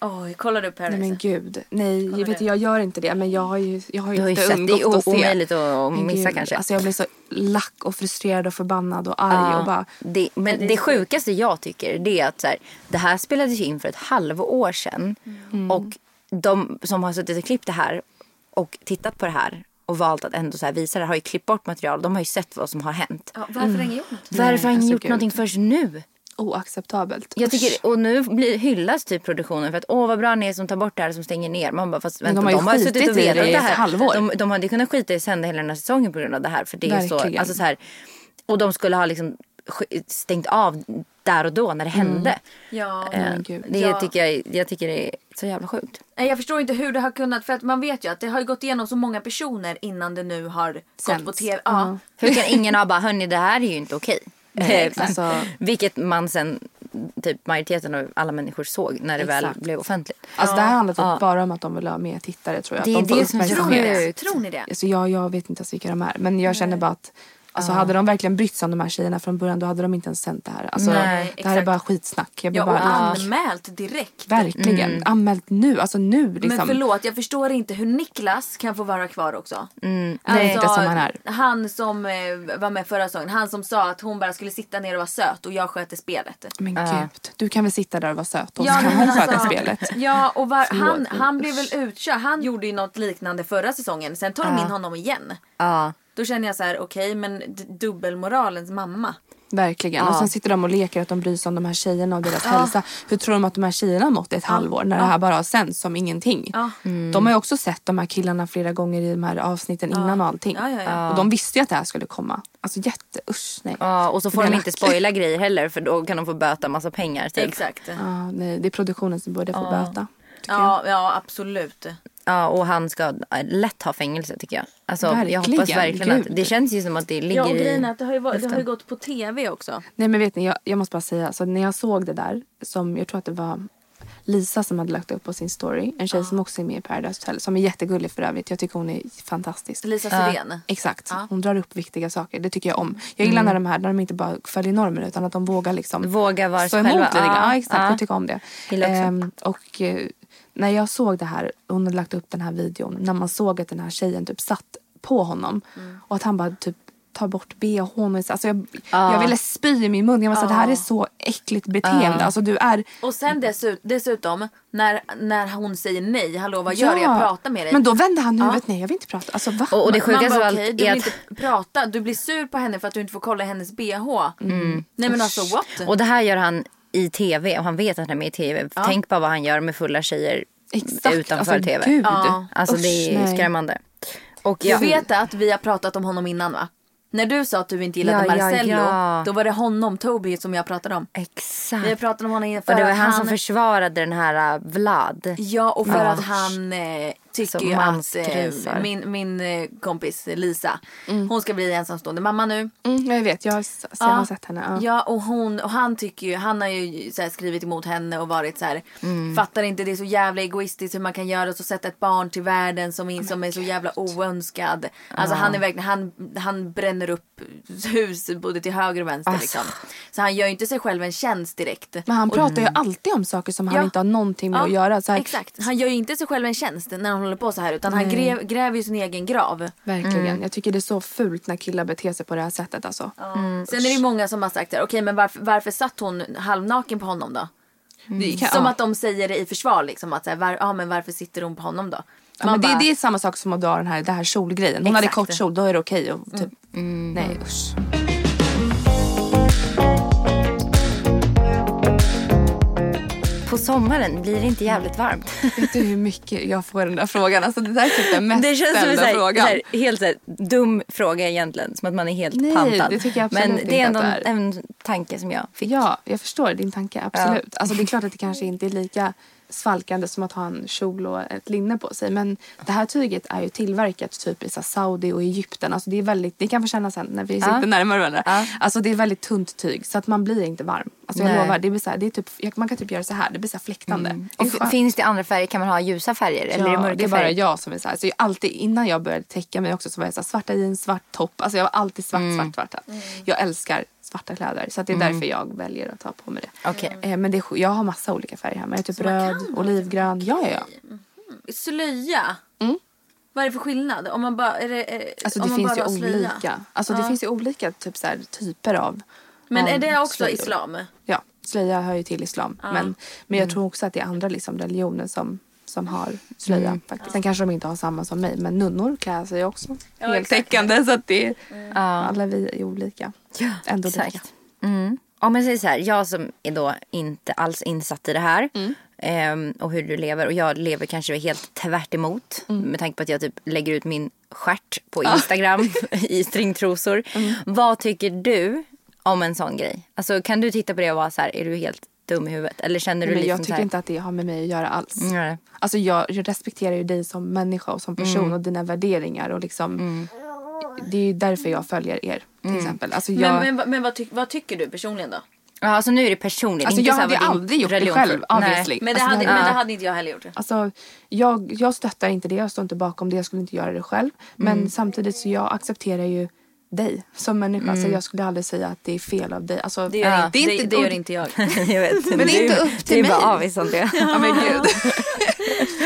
Oj, kollar du Paradise? Nej men gud. Nej, jag, vet, jag gör inte det. Men jag har ju, jag har ju har ju inte sett, det undgått är att se. omöjligt att missa gud, kanske. Alltså jag blir så lack och frustrerad och förbannad och arg och bara. det, men det, sjukaste jag tycker det är att så här, det här spelades ju in för ett halvår sedan. Mm. Och de som har suttit och klippt det här och tittat på det här och valt att ändå så här visa det har ju klippt bort material. De har ju sett vad som har hänt. Ja, varför har ingen gjort något? Varför har ingen alltså gjort gud. någonting först nu? oacceptabelt. Jag tycker, och nu blir, hyllas typ produktionen för att åh vad bra ni är som tar bort det här som stänger ner. Man bara fast vänta, de de har har, ju ju suttit och det vetat i det ett här. halvår. De, de hade kunnat skita i sända hela den här säsongen på grund av det här. För det är så, alltså så här, och de skulle ha liksom stängt av där och då när det hände. Ja. Eh, gud. det Ja. tycker jag, jag tycker det är så jävla sjukt. Nej, Jag förstår inte hur det har kunnat, för att man vet ju att det har gått igenom så många personer innan det nu har gått Sänds. på tv. Ja. Hur kan ingen ha bara, hörni det här är ju inte okej. *laughs* Eh, Alltså, Vilket man sen, typ majoriteten av alla människor såg när det väl Exakt. blev offentligt. alltså det här handlar typ Ja. bara om att de vill ha mer tittare tror jag. Det de får det som är. Tror ni det? Alltså jag, jag vet inte ens vilka de är. Men jag känner bara att alltså, hade de verkligen brytt sig om de här tjejerna från början då hade de inte ens sänt det här. Alltså, Nej, det här är exakt. bara skitsnack. Jag blir Ja, och bara, anmält direkt. Verkligen. Anmält nu. Alltså nu liksom. Men förlåt, jag förstår inte hur Niklas kan få vara kvar också. Nej, Alltså, inte som han är. han som eh, var med förra säsongen, han som sa att hon bara skulle sitta ner och vara söt och jag sköter spelet. Men gud, du kan väl sitta där och vara söt och Ja, så kan hon sköta alltså- spelet. Ja och var, han, han blev väl utkörd. Han gjorde ju något liknande förra säsongen. Sen tog de in honom igen. Ja. Då känner jag så här: okej men d- dubbelmoralens mamma. Verkligen. Och sen sitter de och leker att de bryr sig om de här tjejerna och deras hälsa. Hur tror de att de här tjejerna har mått i ett halvår när det här bara har sänds som ingenting? Ja. De har ju också sett de här killarna flera gånger i de här avsnitten innan och allting. Ja, ja, ja. Och de visste ju att det här skulle komma. Alltså jätte, usch nej. Ja, och så får de inte spoila grejer heller för då kan de få böta massa pengar. Typ. Exakt. Ja, nej, det är produktionen som borde få böta. Ja, ja absolut. Ja, och han ska äh, lätt ha fängelse tycker jag. Alltså, jag hoppas verkligen att det känns ju som att det ligger Ja och grejen är i... att det har ju, varit, det har ju gått på tv också. Nej men vet ni, jag, jag måste bara säga. Alltså, när jag såg det där, som jag tror att det var Lisa som hade lagt upp på sin story. En tjej som också är med i Paradise Hotel. Som är jättegullig för övrigt. Jag tycker hon är fantastisk. Lisa Sirén. Exakt. Ja. Hon drar upp viktiga saker. Det tycker jag om. Jag gillar när de här när de inte bara följer normen utan att de vågar liksom Våga vara stå sig emot själva. lite grann. Ja, exakt. ja. Jag tycker om det. Ehm, och eh, när jag såg det här, hon hade lagt upp den här videon. När man såg att den här tjejen typ satt på honom. Mm. Och att han bara typ tar bort bhn. Alltså jag, jag ville spy i min mun. Jag var så här, det här är så äckligt beteende. Alltså du är... Och sen dessut, dessutom när, när hon säger nej, hallå vad gör du? Ja. Jag pratar med dig. Men då vände han huvudet. Nej jag vill inte prata. Alltså va? Och, och det sjukaste av allt okej, du är vill att... inte prata, du blir sur på henne för att du inte får kolla hennes bh. Nej men alltså what? Och det här gör han i tv och han vet att han är med i tv. Tänk bara vad han gör med fulla tjejer Exakt. utanför alltså, tv. Gud. Ja. Alltså Usch, det är skrämmande. Och Du ja, vet att vi har pratat om honom innan va? När du sa att du inte gillade Ja, ja, Marcello, ja. då var det honom, Toby, som jag pratade om. exakt. Vi pratat om honom för och det var att han, som försvarade den här uh, Vlad. Ja och för Ja. att han eh, tycker Som ju att eh, min, min eh, kompis Lisa, hon ska bli ensamstående mamma nu. Mm, jag vet, jag har, jag har sett henne. Ja. Ja och, hon, och han tycker ju, han har ju så här, skrivit emot henne och varit så här, fattar inte det är så jävla egoistiskt hur man kan göra så sätta ett barn till världen som, är- som är så jävla oönskad. Alltså han är verkligen, han, han bränner upp hus både till höger och vänster liksom. Så han gör ju inte sig själv en tjänst direkt. Men han pratar ju alltid om saker som han Ja. inte har någonting med Ja, att göra. Så här, Exakt. Han gör ju inte sig själv en tjänst när han håller på så här utan han gräv, gräver ju sin egen grav. Verkligen. Jag tycker det är så fult när killar beter sig på det här sättet. Alltså. Sen är det ju många som har sagt okej men varför, varför satt hon halvnaken på honom då? Kan, Som ja. att de säger det i försvar liksom att så här, var, ja men varför sitter hon på honom då? Ja, men det, bara, det är samma sak som att dra den här, det här kjolgrejen. Hon hade Exakt. Mm. kort kjol, då är det okej. och typ, Nej usch. På sommaren blir det inte jävligt varmt. *laughs* Vet du hur mycket jag får den där frågan? Alltså, det där är typ den mest Det känns som ställda så här, frågan. här, helt här, dum fråga egentligen. Som att man är helt Nej, pantad. det tycker jag absolut Men det är ändå en, en tanke som jag fick. Ja, jag förstår din tanke. Absolut. Alltså, det är klart att det kanske inte är lika svalkande som att ha en kjol och ett linne på sig. Men det här tyget är ju tillverkat typ i Saudi och Egypten. Alltså, det är väldigt, ni kan få känna sen när vi sitter närmare varandra. Ja. Alltså, det är väldigt tunt tyg så att man blir inte varm. Alltså, jag Nej. lovar, det blir så här, det är typ, man kan typ göra så här. Det blir så här fläktande. Och f- skönt. finns det andra färger? Kan man ha ljusa färger? eller är det mörka det är bara jag som är så här. Så jag alltid, innan jag började täcka mig också så var jag så här, svarta jeans, svart topp. Alltså jag var alltid svart, Mm. svart, svart. Jag älskar svarta kläder. Så det är därför jag väljer att ta på mig det. Okej. Eh, men det jag har massa olika färger hemma. Jag typ röd, olivgrön. Ja, ja, ja. Slöja? Vad är det för skillnad? Om man bara, är det, är, Alltså om det man finns ju slöja? olika. Alltså det finns ju olika typ, så här, typer av Men av är det också slöjor. islam? Ja, slöja hör ju till islam. Men, men jag tror också att det är andra liksom, religioner som, som har slöja. Faktiskt. Sen kanske de inte har samma som mig. Men nunnor klär sig också heltäckande. Så att det, alla vi är olika. Ändå lika. Exakt. Mm. Om jag säger så här, jag som är då inte alls insatt i det här. Mm. ehm, och hur du lever. Och jag lever kanske helt tvärt emot. Mm. Med tanke på att jag typ lägger ut min stjärt på Instagram *laughs* *laughs* i stringtrosor. Mm. Vad tycker du om en sån grej? Alltså kan du titta på det och vara så här, är du helt dum i huvudet? Eller känner du Men liksom jag tycker här, inte att det har med mig att göra alls. Nej. Alltså jag, jag respekterar ju dig som människa och som person Mm. och dina värderingar. Och liksom, Det är ju därför jag följer er till Mm. exempel. Alltså jag, Men, men, men vad, tyck, vad tycker du personligen då? Ja, alltså nu är det personligt. alltså inte jag hade aldrig gjort det själv. Nej. obviously. Men det, Alltså, hade, hade- men det hade inte jag heller gjort. Alltså, jag, jag stöttar inte det, jag står inte bakom det, jag skulle inte göra det själv. Men Mm. samtidigt så jag accepterar ju dig som människa. Så jag skulle aldrig säga att det är fel av dig. Alltså, Det gör, Ja. inte, det är det, inte- det gör inte jag. *laughs* jag vet. Men det är inte upp till Det är bara mig. om det. *laughs* Ja, men gud.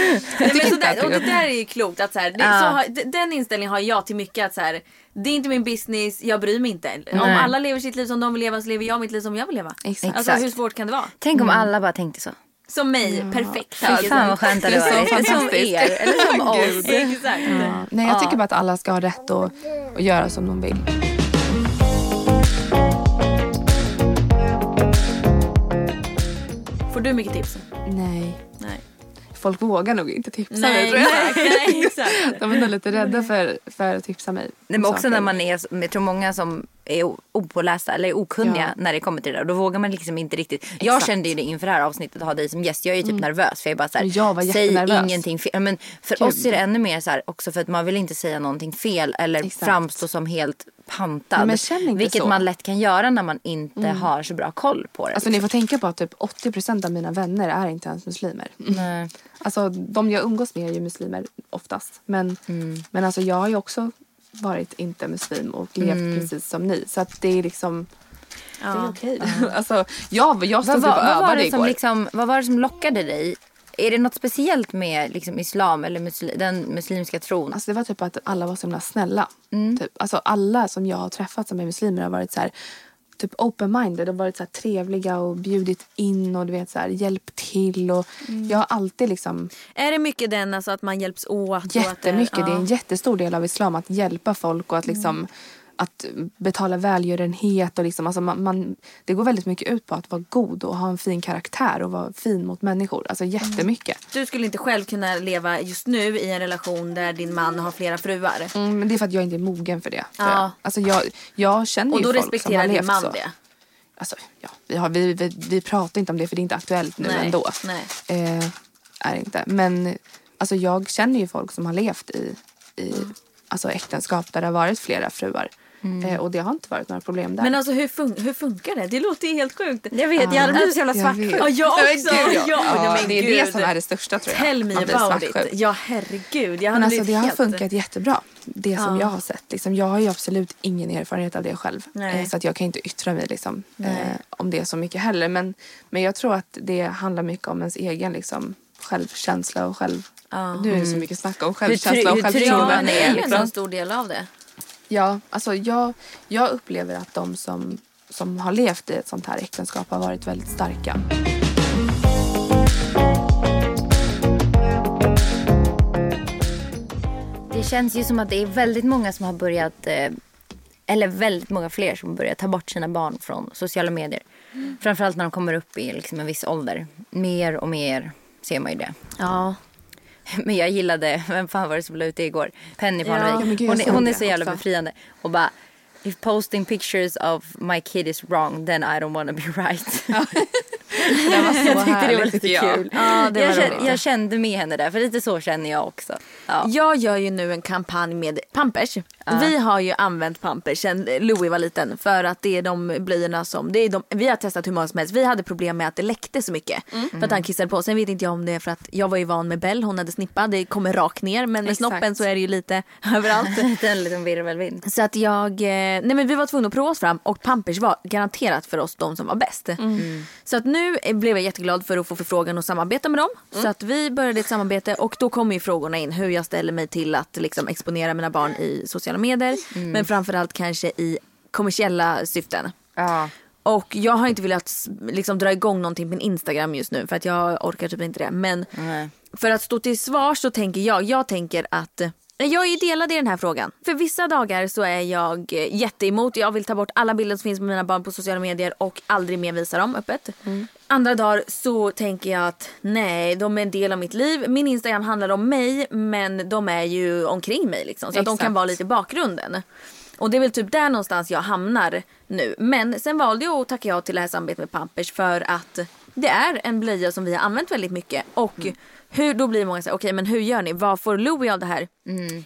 Nej, men inte så där, att och det- där är ju klokt. Att så här, det, Ja. så den inställningen har jag till mycket. Att så här, det är inte min business, jag bryr mig inte. Om Nej. alla lever sitt liv som de vill leva så lever jag mitt liv som jag vill leva. Exakt. Alltså hur svårt kan det vara? Tänk om alla bara tänkte så. Som mig, perfekt. Fy fan vad skönt det hade varit. Som er, eller som oss. Exakt. Ja. Nej, jag tycker bara att alla ska ha rätt att, att göra som de vill. Får du mycket tips? Nej. Nej. Folk vågar nog inte tipsa mig Nej, tror jag. nej, nej, exakt. De är nog lite rädda för, för att tipsa mig. Nej, men också saker. när man är, jag tror många som är opålästa eller okunniga Ja. när det kommer till det där. Då vågar man liksom inte riktigt. Jag Exakt. kände ju det inför det här avsnittet att ha dig som gäst. Jag är ju typ nervös för jag bara så här, jag var säg ingenting fel. Men för Gud. oss är det ännu mer så här också för att man vill inte säga någonting fel eller Exakt. framstå som helt pantad. Vilket så. Mm. man lätt kan göra när man inte har så bra koll på det. Alltså ni får tänka på att typ 80% av mina vänner är inte ens muslimer. *laughs* Nej. Alltså de jag umgås med är ju muslimer oftast. Men, Mm. men alltså jag har ju också varit inte muslim och levt Mm. precis som ni. Så att det är liksom, det är Ja. okej. *laughs* alltså jag, jag stod Vad, typ och övade det som igår. liksom, vad var det som lockade dig? Är det något speciellt med liksom, islam eller musli, den muslimska tron? Alltså det var typ att alla var så himla snälla. Mm. Typ. Alltså alla som jag har träffat som är muslimer har varit så här typ open-minded och varit så trevliga och bjudit in och du vet så här hjälpt till och Mm. jag har alltid liksom Är det mycket den alltså att man hjälps åt? och att jättemycket. Det är en ja. jättestor del av islam att hjälpa folk och att liksom att betala välgörenhet och liksom, alltså man, man, det går väldigt mycket ut på att vara god och ha en fin karaktär och vara fin mot människor. Alltså jättemycket. Du skulle inte själv kunna leva just nu i en relation där din man har flera fruar. Mm, men det är för att jag inte är mogen för det. Ja. jag. Alltså jag, jag känner Och ju då folk som har respekterar din levt man så. det. Alltså, ja, vi, har, vi, vi, vi pratar inte om det för det är inte aktuellt nu Nej, ändå. nej. Eh, är inte. Men alltså, jag känner ju folk som har levt i, i alltså, äktenskap där det har varit flera fruar. Eh, och det har inte varit några problem där. Men alltså hur, fun- hur funkar det? Det låter ju helt sjukt. Jag vet, jag hade blivit så jävla svartsjuk. Ja, jag också. gud, Ja, ja. det är gud. det som är det största tror jag. Tell me about it. Ja herregud. Jag Men alltså, det har helt... funkat jättebra. Det som Ja. jag har sett. Liksom, jag har ju absolut ingen erfarenhet av det själv. Nej. Eh, så att jag kan inte yttra mig liksom, eh, om det så mycket heller. Men, men jag tror att det handlar mycket om ens egen liksom, självkänsla och själv... Nu är det så mycket snack om självkänsla och hur trygg Ja, man självförtroende. är ju en liksom. stor del av det. Ja, alltså jag, jag upplever att de som, som har levt i ett sånt här äktenskap har varit väldigt starka. Det känns ju som att det är väldigt många som har börjat, eh, eller väldigt många fler som har börjat ta bort sina barn från sociala medier. Framförallt när de kommer upp i liksom en viss ålder. Mer och mer ser man ju det. Ja. *laughs* Men jag gillade, vem fan var det som la ut det igår? Penny Ja, Parnevik. jag hon, är- hon är så jävla också. befriande. Och bara, if posting pictures of my kid is wrong then I don't wanna be *laughs* right. Det var så jag tyckte det var lite kul. Ja, det jag, var kände, jag kände med henne där, för lite så känner jag också. Ja. Jag gör ju nu en kampanj med Pampers. Vi har ju använt Pampers sen Louis var liten för att det är de blöjorna som, det är de, vi har testat hur många som helst. Vi hade problem med att det läckte så mycket för att han kissade på. Sen vet inte jag om det är för att jag var ju van med Bell, hon hade snippa, det kommer rakt ner men med Exakt. snoppen så är det ju lite *laughs* överallt. *laughs* en liten virvelvind. Så att jag, eh, nej men vi var tvungna att prova oss fram och Pampers var garanterat för oss de som var bäst. Så att nu eh, blev jag jätteglad för att få förfrågan och samarbeta med dem. Så att vi började ett samarbete och då kommer ju frågorna in hur jag ställer mig till att liksom exponera mina barn i sociala medier. Men framförallt kanske i kommersiella syften. Ja. Och jag har inte velat liksom, dra igång någonting på min Instagram just nu för att jag orkar typ inte det. Men Nej. för att stå till svars så tänker jag, jag tänker att Jag är delad i den här frågan. För vissa dagar så är jag eh, jätteemot. Jag vill ta bort alla bilder som finns med mina barn på sociala medier och aldrig mer visa dem öppet. Andra dagar så tänker jag att nej, de är en del av mitt liv. Min Instagram handlar om mig men de är ju omkring mig liksom. Så de kan vara lite i bakgrunden. Och det är väl typ där någonstans jag hamnar nu. Men sen valde jag att tacka ja till det här samarbetet med Pampers för att det är en blöja som vi har använt väldigt mycket. Och hur, då blir många så här, okej men hur gör ni? Vad får Louis av det här?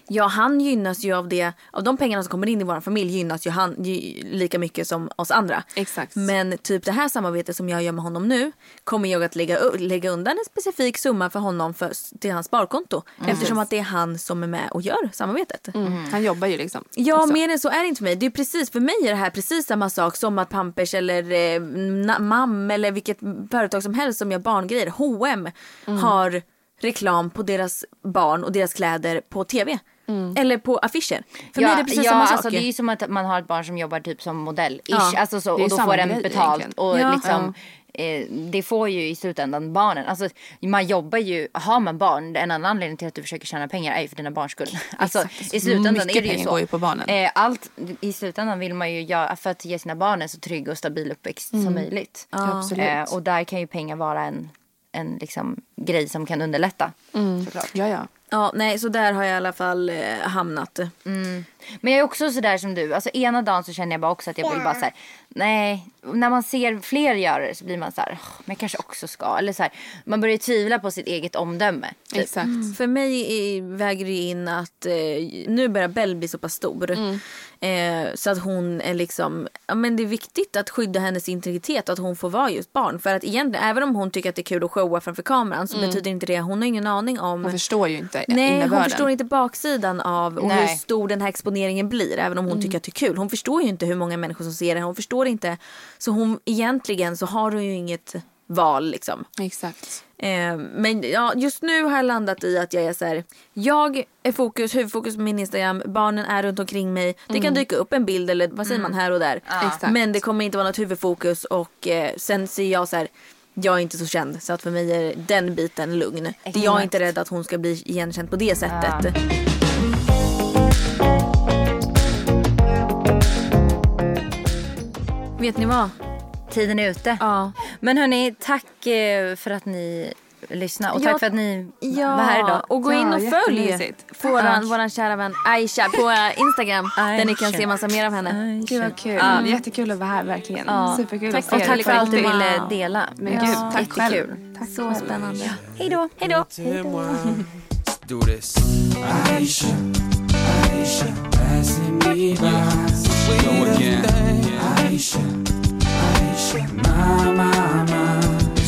Ja han gynnas ju av det, av de pengarna som kommer in i vår familj gynnas ju han ju lika mycket som oss andra. Exakt. Men typ det här samarbetet som jag gör med honom nu kommer jag att lägga, lägga undan en specifik summa för honom för, till hans sparkonto. Eftersom att det är han som är med och gör samarbetet. Mm. Han jobbar ju liksom. Ja, också. mer än så är det inte för mig. Det är precis, för mig är det här precis samma sak som att Pampers eller eh, MAM eller vilket företag som helst som gör barngrejer, H&M har reklam på deras barn och deras kläder på tv. Eller på affischer. För mig är det precis ja, samma alltså sak. det är ju som att man har ett barn som jobbar typ som modell. Ja, alltså så, och då får den betalt. egentligen. Och Ja. liksom, eh, det får ju i slutändan barnen. Alltså, man jobbar ju, har man barn, en annan anledning till att du försöker tjäna pengar är ju för dina barns skull. *laughs* Alltså, Exakt. I slutändan Mycket är det ju så. går ju på barnen. Eh, allt, I slutändan vill man ju göra för att ge sina barn en så trygg och stabil uppväxt som möjligt. Mm. Ja, absolut. Eh, och där kan ju pengar vara en, en liksom, grej som kan underlätta. Såklart. Ja, ja. Ja, nej, så där har jag i alla fall eh, hamnat. Men jag är också sådär som du. Alltså ena dagen så känner jag bara också att jag vill bara såhär. Nej, när man ser fler göra det så blir man så här. "Åh, Men jag kanske också ska. Eller så här, man börjar tvivla på sitt eget omdöme. Typ. Exakt. För mig väger det in att eh, nu börjar Bell bli så pass stor. Eh, så att hon är liksom, ja men det är viktigt att skydda hennes integritet och att hon får vara just barn. För att egentligen, även om hon tycker att det är kul att showa framför kameran så betyder inte det, hon har ingen aning om Hon förstår ju inte Nej, hon innebörden. förstår inte baksidan av och hur stor den här exponeringen blir. Även om hon tycker att det är kul. Hon förstår ju inte hur många människor som ser det. Hon förstår inte. Så hon, egentligen så har hon ju inget val liksom. Exakt. Eh, men ja, just nu har jag landat i att jag är så här. Jag är fokus, huvudfokus på min Instagram. Barnen är runt omkring mig. Det kan dyka upp en bild eller vad säger man här och där. Exakt. Men det kommer inte vara något huvudfokus och eh, sen ser jag så här. Jag är inte så känd så att för mig är den biten lugn. Det Jag är Exakt. inte rädd att hon ska bli igenkänd på det sättet. Vet ni vad? Tiden är ute. Ja. Men hörni, tack eh, för att ni lyssnade. Och tack Ja, för att ni Ja, var här idag. och gå in Ja, och följ jättemysigt. våran, våran kära vän Aisha på eh, Instagram. *laughs* Där ni kan Aisha. se massa mer av henne. Gud vad kul. Jättekul att vara här verkligen. Superkul Tack att att på Tack för allt du ville dela. Men gud, tack Jättekul. själv. Tack Så spännande. Hej då. Hej då. do this. Aisha, Aisha, passing me by. Go again. Aisha, Aisha, my, my, my.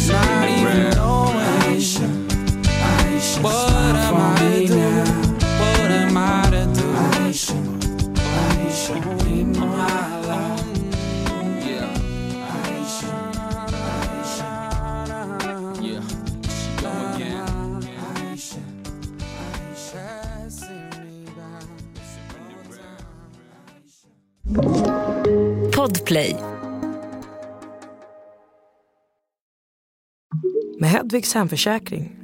Not even Aisha, Aisha, what am I to do? What am I to do? Aisha, Aisha, in my life. Yeah. Aisha, Aisha, yeah. Go again. Aisha. Podplay. Med Hedvigs hemförsäkring